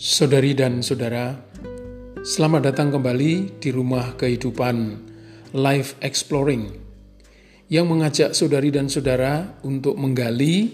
Saudari dan saudara, selamat datang kembali di rumah kehidupan Life Exploring yang mengajak saudari dan saudara untuk menggali,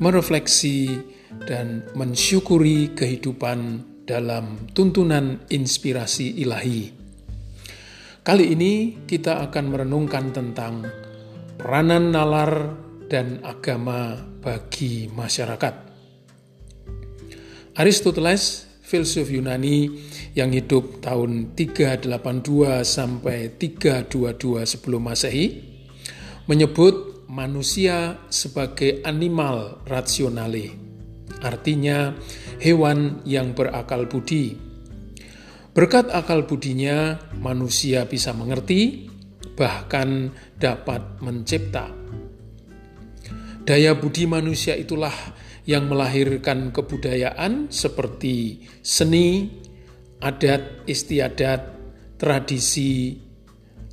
merefleksi, dan mensyukuri kehidupan dalam tuntunan inspirasi ilahi. Kali ini kita akan merenungkan tentang peranan nalar dan agama bagi masyarakat. Aristoteles, filsuf Yunani yang hidup tahun 382 sampai 322 sebelum Masehi, menyebut manusia sebagai animal rasionale, artinya hewan yang berakal budi. Berkat akal budinya, manusia bisa mengerti, bahkan dapat mencipta. Daya budi manusia itulah yang melahirkan kebudayaan seperti seni, adat istiadat, tradisi,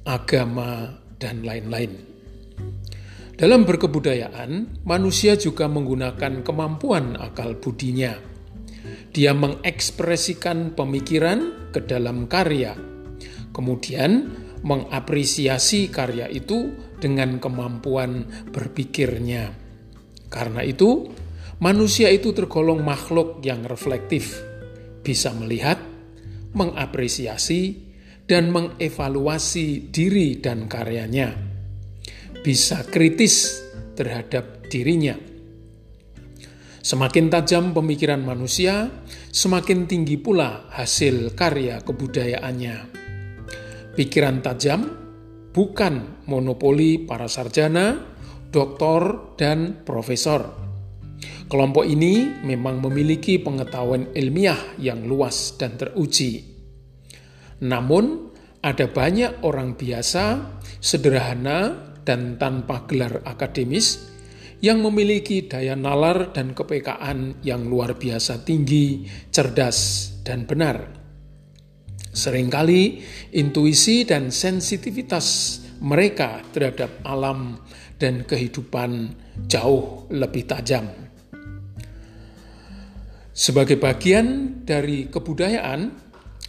agama, dan lain-lain. Dalam berkebudayaan, manusia juga menggunakan kemampuan akal budinya. Dia mengekspresikan pemikiran ke dalam karya, kemudian mengapresiasi karya itu dengan kemampuan berpikirnya. Karena itu, Manusia itu tergolong makhluk yang reflektif, bisa melihat, mengapresiasi, dan mengevaluasi diri dan karyanya, bisa kritis terhadap dirinya. Semakin tajam pemikiran manusia, semakin tinggi pula hasil karya kebudayaannya. Pikiran tajam bukan monopoli para sarjana, doktor, dan profesor Kelompok ini memang memiliki pengetahuan ilmiah yang luas dan teruji. Namun, ada banyak orang biasa, sederhana, dan tanpa gelar akademis yang memiliki daya nalar dan kepekaan yang luar biasa tinggi, cerdas, dan benar. Seringkali intuisi dan sensitivitas mereka terhadap alam dan kehidupan jauh lebih tajam. Sebagai bagian dari kebudayaan,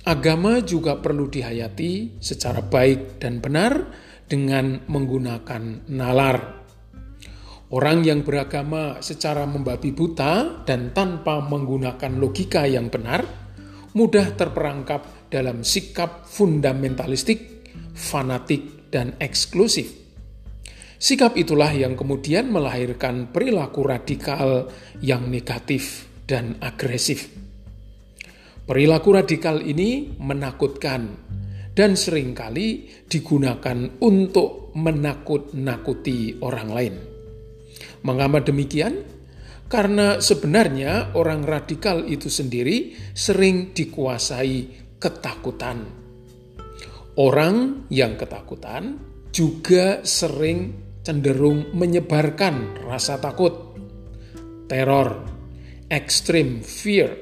agama juga perlu dihayati secara baik dan benar dengan menggunakan nalar. Orang yang beragama secara membabi buta dan tanpa menggunakan logika yang benar, mudah terperangkap dalam sikap fundamentalistik, fanatik, dan eksklusif. Sikap itulah yang kemudian melahirkan perilaku radikal yang negatif dan agresif. Perilaku radikal ini menakutkan dan sering kali digunakan untuk menakut-nakuti orang lain. Mengapa demikian? Karena sebenarnya orang radikal itu sendiri sering dikuasai ketakutan. Orang yang ketakutan juga sering cenderung menyebarkan rasa takut, teror, extreme fear.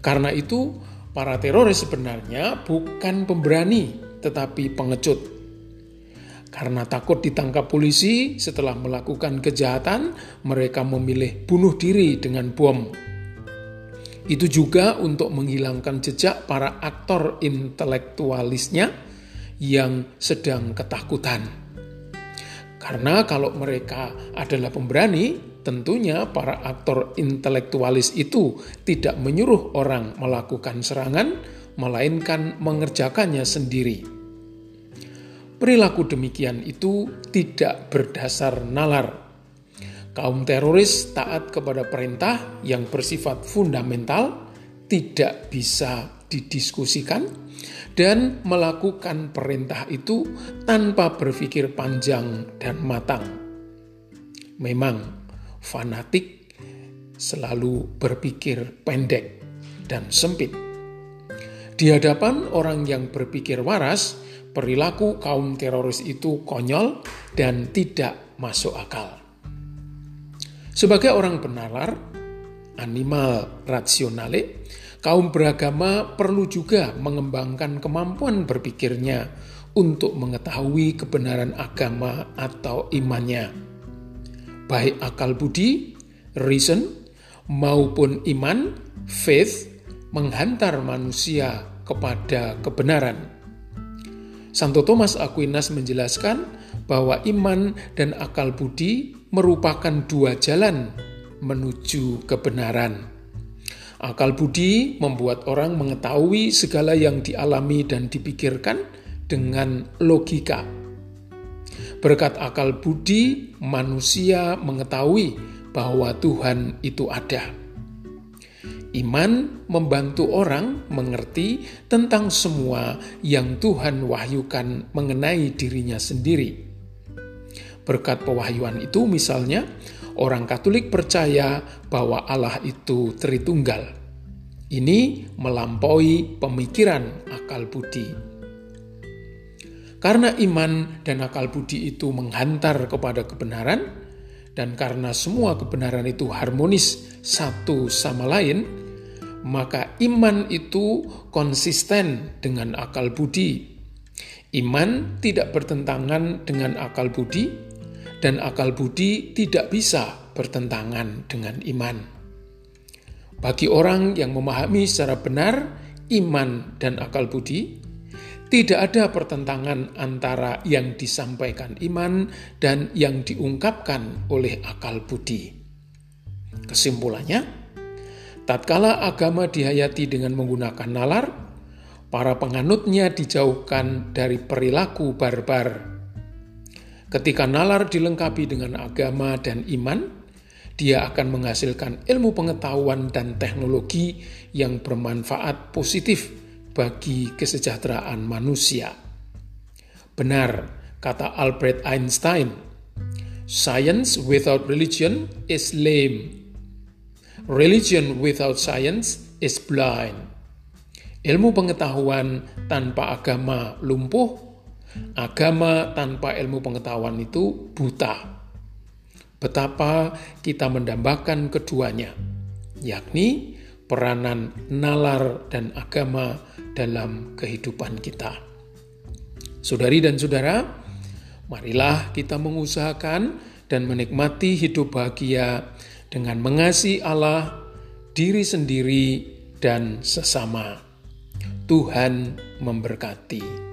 Karena itu, para teroris sebenarnya bukan pemberani, tetapi pengecut. Karena takut ditangkap polisi setelah melakukan kejahatan, mereka memilih bunuh diri dengan bom. Itu juga untuk menghilangkan jejak para aktor intelektualisnya yang sedang ketakutan. Karena kalau mereka adalah pemberani, Tentunya para aktor intelektualis itu tidak menyuruh orang melakukan serangan, melainkan mengerjakannya sendiri. Perilaku demikian itu tidak berdasar nalar. Kaum teroris taat kepada perintah yang bersifat fundamental, tidak bisa didiskusikan, dan melakukan perintah itu tanpa berpikir panjang dan matang. Memang fanatik, selalu berpikir pendek dan sempit. Di hadapan orang yang berpikir waras, perilaku kaum teroris itu konyol dan tidak masuk akal. Sebagai orang penalar, animal rasionale, kaum beragama perlu juga mengembangkan kemampuan berpikirnya untuk mengetahui kebenaran agama atau imannya baik akal budi, reason, maupun iman faith menghantar manusia kepada kebenaran. Santo Thomas Aquinas menjelaskan bahwa iman dan akal budi merupakan dua jalan menuju kebenaran. Akal budi membuat orang mengetahui segala yang dialami dan dipikirkan dengan logika. Berkat akal budi, manusia mengetahui bahwa Tuhan itu ada. Iman membantu orang mengerti tentang semua yang Tuhan wahyukan mengenai dirinya sendiri. Berkat pewahyuan itu, misalnya, orang Katolik percaya bahwa Allah itu Tritunggal. Ini melampaui pemikiran akal budi. Karena iman dan akal budi itu menghantar kepada kebenaran, dan karena semua kebenaran itu harmonis satu sama lain, maka iman itu konsisten dengan akal budi. Iman tidak bertentangan dengan akal budi, dan akal budi tidak bisa bertentangan dengan iman. Bagi orang yang memahami secara benar iman dan akal budi, tidak ada pertentangan antara yang disampaikan iman dan yang diungkapkan oleh akal budi. Kesimpulannya, tatkala agama dihayati dengan menggunakan nalar, para penganutnya dijauhkan dari perilaku barbar Ketika nalar dilengkapi dengan agama dan iman, dia akan menghasilkan ilmu pengetahuan dan teknologi yang bermanfaat positif bagi kesejahteraan manusia. Benar, kata Albert Einstein, science without religion is lame. Religion without science is blind. Ilmu pengetahuan tanpa agama lumpuh Agama tanpa ilmu pengetahuan itu buta. Betapa kita mendambakan keduanya, yakni peranan nalar dan agama dalam kehidupan kita. Saudari dan saudara, marilah kita mengusahakan dan menikmati hidup bahagia dengan mengasihi Allah, diri sendiri, dan sesama. Tuhan memberkati.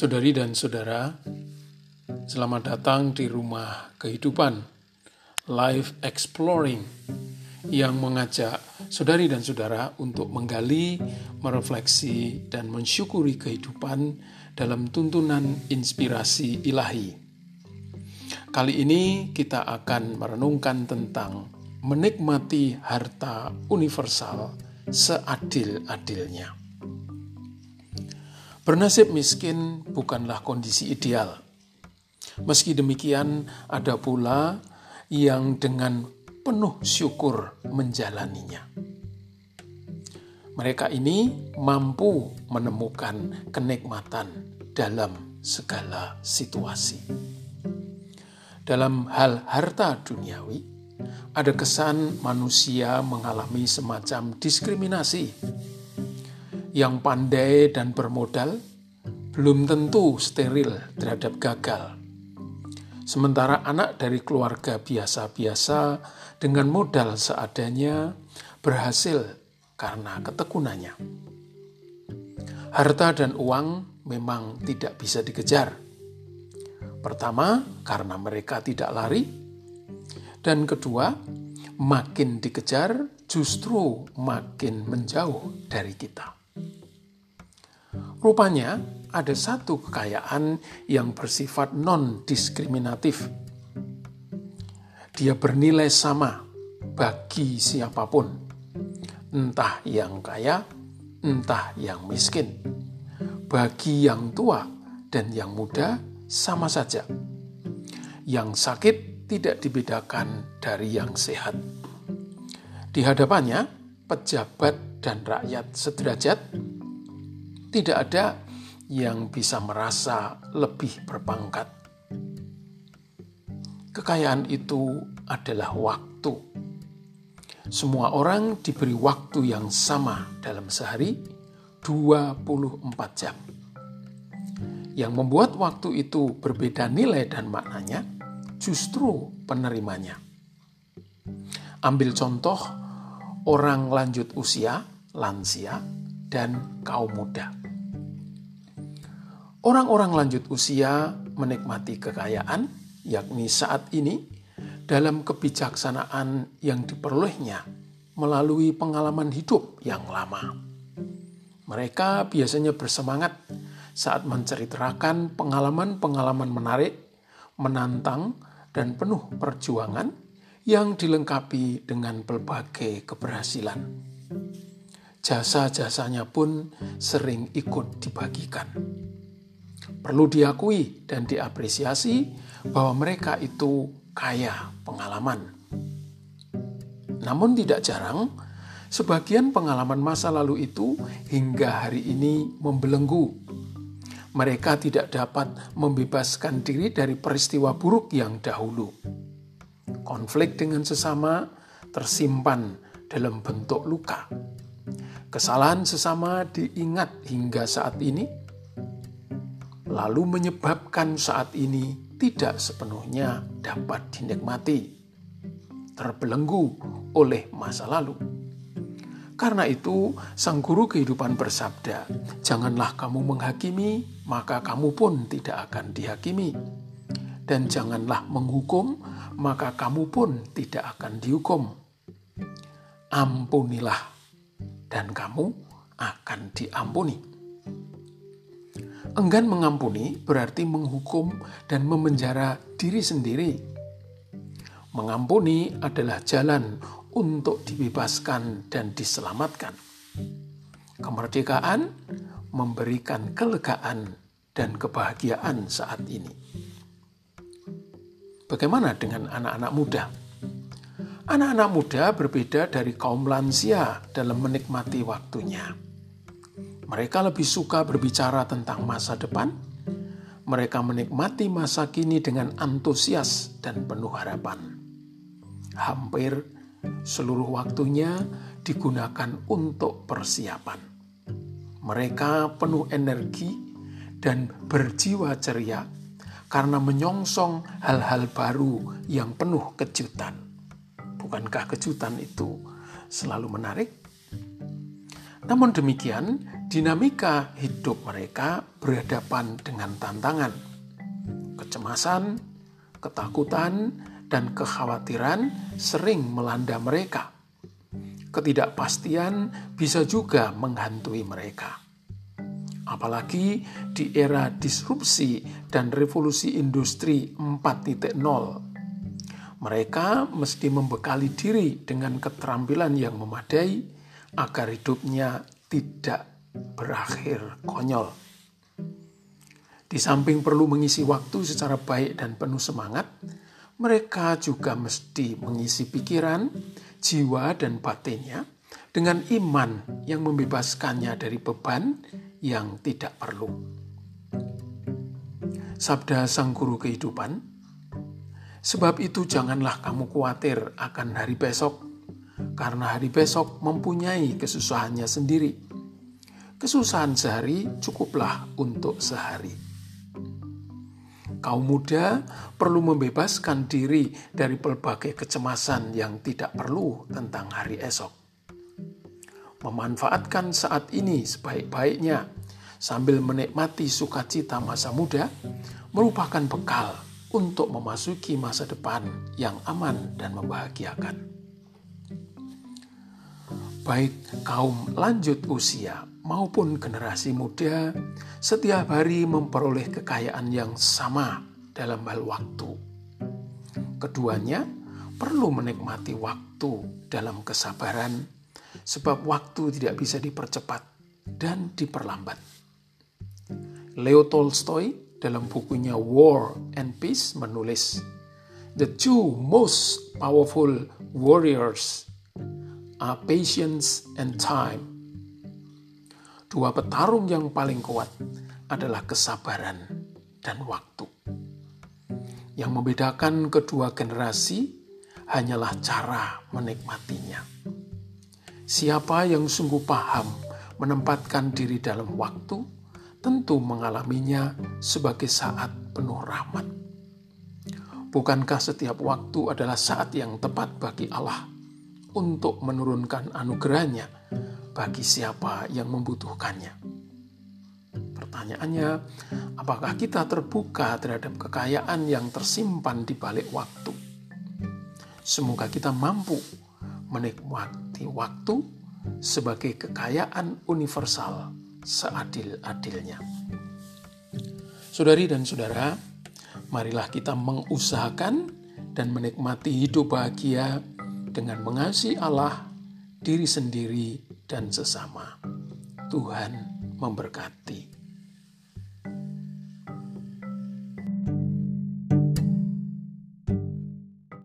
Saudari dan saudara, selamat datang di rumah kehidupan Life Exploring yang mengajak saudari dan saudara untuk menggali, merefleksi, dan mensyukuri kehidupan dalam tuntunan inspirasi ilahi. Kali ini kita akan merenungkan tentang menikmati harta universal seadil-adilnya. Bernasib miskin bukanlah kondisi ideal. Meski demikian, ada pula yang dengan penuh syukur menjalaninya. Mereka ini mampu menemukan kenikmatan dalam segala situasi. Dalam hal harta duniawi, ada kesan manusia mengalami semacam diskriminasi yang pandai dan bermodal belum tentu steril terhadap gagal. Sementara anak dari keluarga biasa-biasa dengan modal seadanya berhasil karena ketekunannya. Harta dan uang memang tidak bisa dikejar. Pertama, karena mereka tidak lari, dan kedua, makin dikejar justru makin menjauh dari kita. Rupanya ada satu kekayaan yang bersifat non-diskriminatif. Dia bernilai sama bagi siapa pun, entah yang kaya, entah yang miskin, bagi yang tua dan yang muda sama saja. Yang sakit tidak dibedakan dari yang sehat. Di hadapannya, pejabat dan rakyat sederajat tidak ada yang bisa merasa lebih berpangkat. Kekayaan itu adalah waktu. Semua orang diberi waktu yang sama dalam sehari, 24 jam. Yang membuat waktu itu berbeda nilai dan maknanya justru penerimanya. Ambil contoh orang lanjut usia, lansia, dan kaum muda. Orang-orang lanjut usia menikmati kekayaan, yakni saat ini, dalam kebijaksanaan yang diperolehnya melalui pengalaman hidup yang lama. Mereka biasanya bersemangat saat menceritakan pengalaman-pengalaman menarik, menantang, dan penuh perjuangan yang dilengkapi dengan berbagai keberhasilan. Jasa-jasanya pun sering ikut dibagikan. Perlu diakui dan diapresiasi bahwa mereka itu kaya pengalaman. Namun tidak jarang, sebagian pengalaman masa lalu itu hingga hari ini membelenggu. Mereka tidak dapat membebaskan diri dari peristiwa buruk yang dahulu. Konflik dengan sesama tersimpan dalam bentuk luka. Kesalahan sesama diingat hingga saat ini, lalu menyebabkan saat ini tidak sepenuhnya dapat dinikmati, terbelenggu oleh masa lalu. Karena itu, sang guru kehidupan bersabda, "Janganlah kamu menghakimi, maka kamu pun tidak akan dihakimi, dan janganlah menghukum, maka kamu pun tidak akan dihukum. Ampunilah, dan kamu akan diampuni." Enggan mengampuni berarti menghukum dan memenjara diri sendiri. Mengampuni adalah jalan untuk dibebaskan dan diselamatkan. Kemerdekaan memberikan kelegaan dan kebahagiaan saat ini. Bagaimana dengan anak-anak muda? Anak-anak muda berbeda dari kaum lansia dalam menikmati waktunya mereka lebih suka berbicara tentang masa depan. Mereka menikmati masa kini dengan antusias dan penuh harapan. Hampir seluruh waktunya digunakan untuk persiapan. Mereka penuh energi dan berjiwa ceria karena menyongsong hal-hal baru yang penuh kejutan. Bukankah kejutan itu selalu menarik? Namun demikian, dinamika hidup mereka berhadapan dengan tantangan, kecemasan, ketakutan, dan kekhawatiran sering melanda mereka. Ketidakpastian bisa juga menghantui mereka. Apalagi di era disrupsi dan revolusi industri 4.0. Mereka mesti membekali diri dengan keterampilan yang memadai agar hidupnya tidak berakhir konyol. Di samping perlu mengisi waktu secara baik dan penuh semangat, mereka juga mesti mengisi pikiran, jiwa, dan batinnya dengan iman yang membebaskannya dari beban yang tidak perlu. Sabda Sang Guru Kehidupan, sebab itu janganlah kamu khawatir akan hari besok, karena hari besok mempunyai kesusahannya sendiri Kesusahan sehari cukuplah untuk sehari. Kaum muda perlu membebaskan diri dari berbagai kecemasan yang tidak perlu tentang hari esok. Memanfaatkan saat ini sebaik-baiknya sambil menikmati sukacita masa muda merupakan bekal untuk memasuki masa depan yang aman dan membahagiakan. Baik kaum lanjut usia maupun generasi muda setiap hari memperoleh kekayaan yang sama dalam hal waktu. Keduanya perlu menikmati waktu dalam kesabaran, sebab waktu tidak bisa dipercepat dan diperlambat. Leo Tolstoy dalam bukunya War and Peace menulis, The two most powerful warriors are patience and time Dua petarung yang paling kuat adalah kesabaran dan waktu. Yang membedakan kedua generasi hanyalah cara menikmatinya. Siapa yang sungguh paham menempatkan diri dalam waktu, tentu mengalaminya sebagai saat penuh rahmat. Bukankah setiap waktu adalah saat yang tepat bagi Allah untuk menurunkan anugerahnya bagi siapa yang membutuhkannya? Pertanyaannya, apakah kita terbuka terhadap kekayaan yang tersimpan di balik waktu? Semoga kita mampu menikmati waktu sebagai kekayaan universal seadil-adilnya. Saudari dan saudara, marilah kita mengusahakan dan menikmati hidup bahagia dengan mengasihi Allah, diri sendiri, dan sesama. Tuhan memberkati.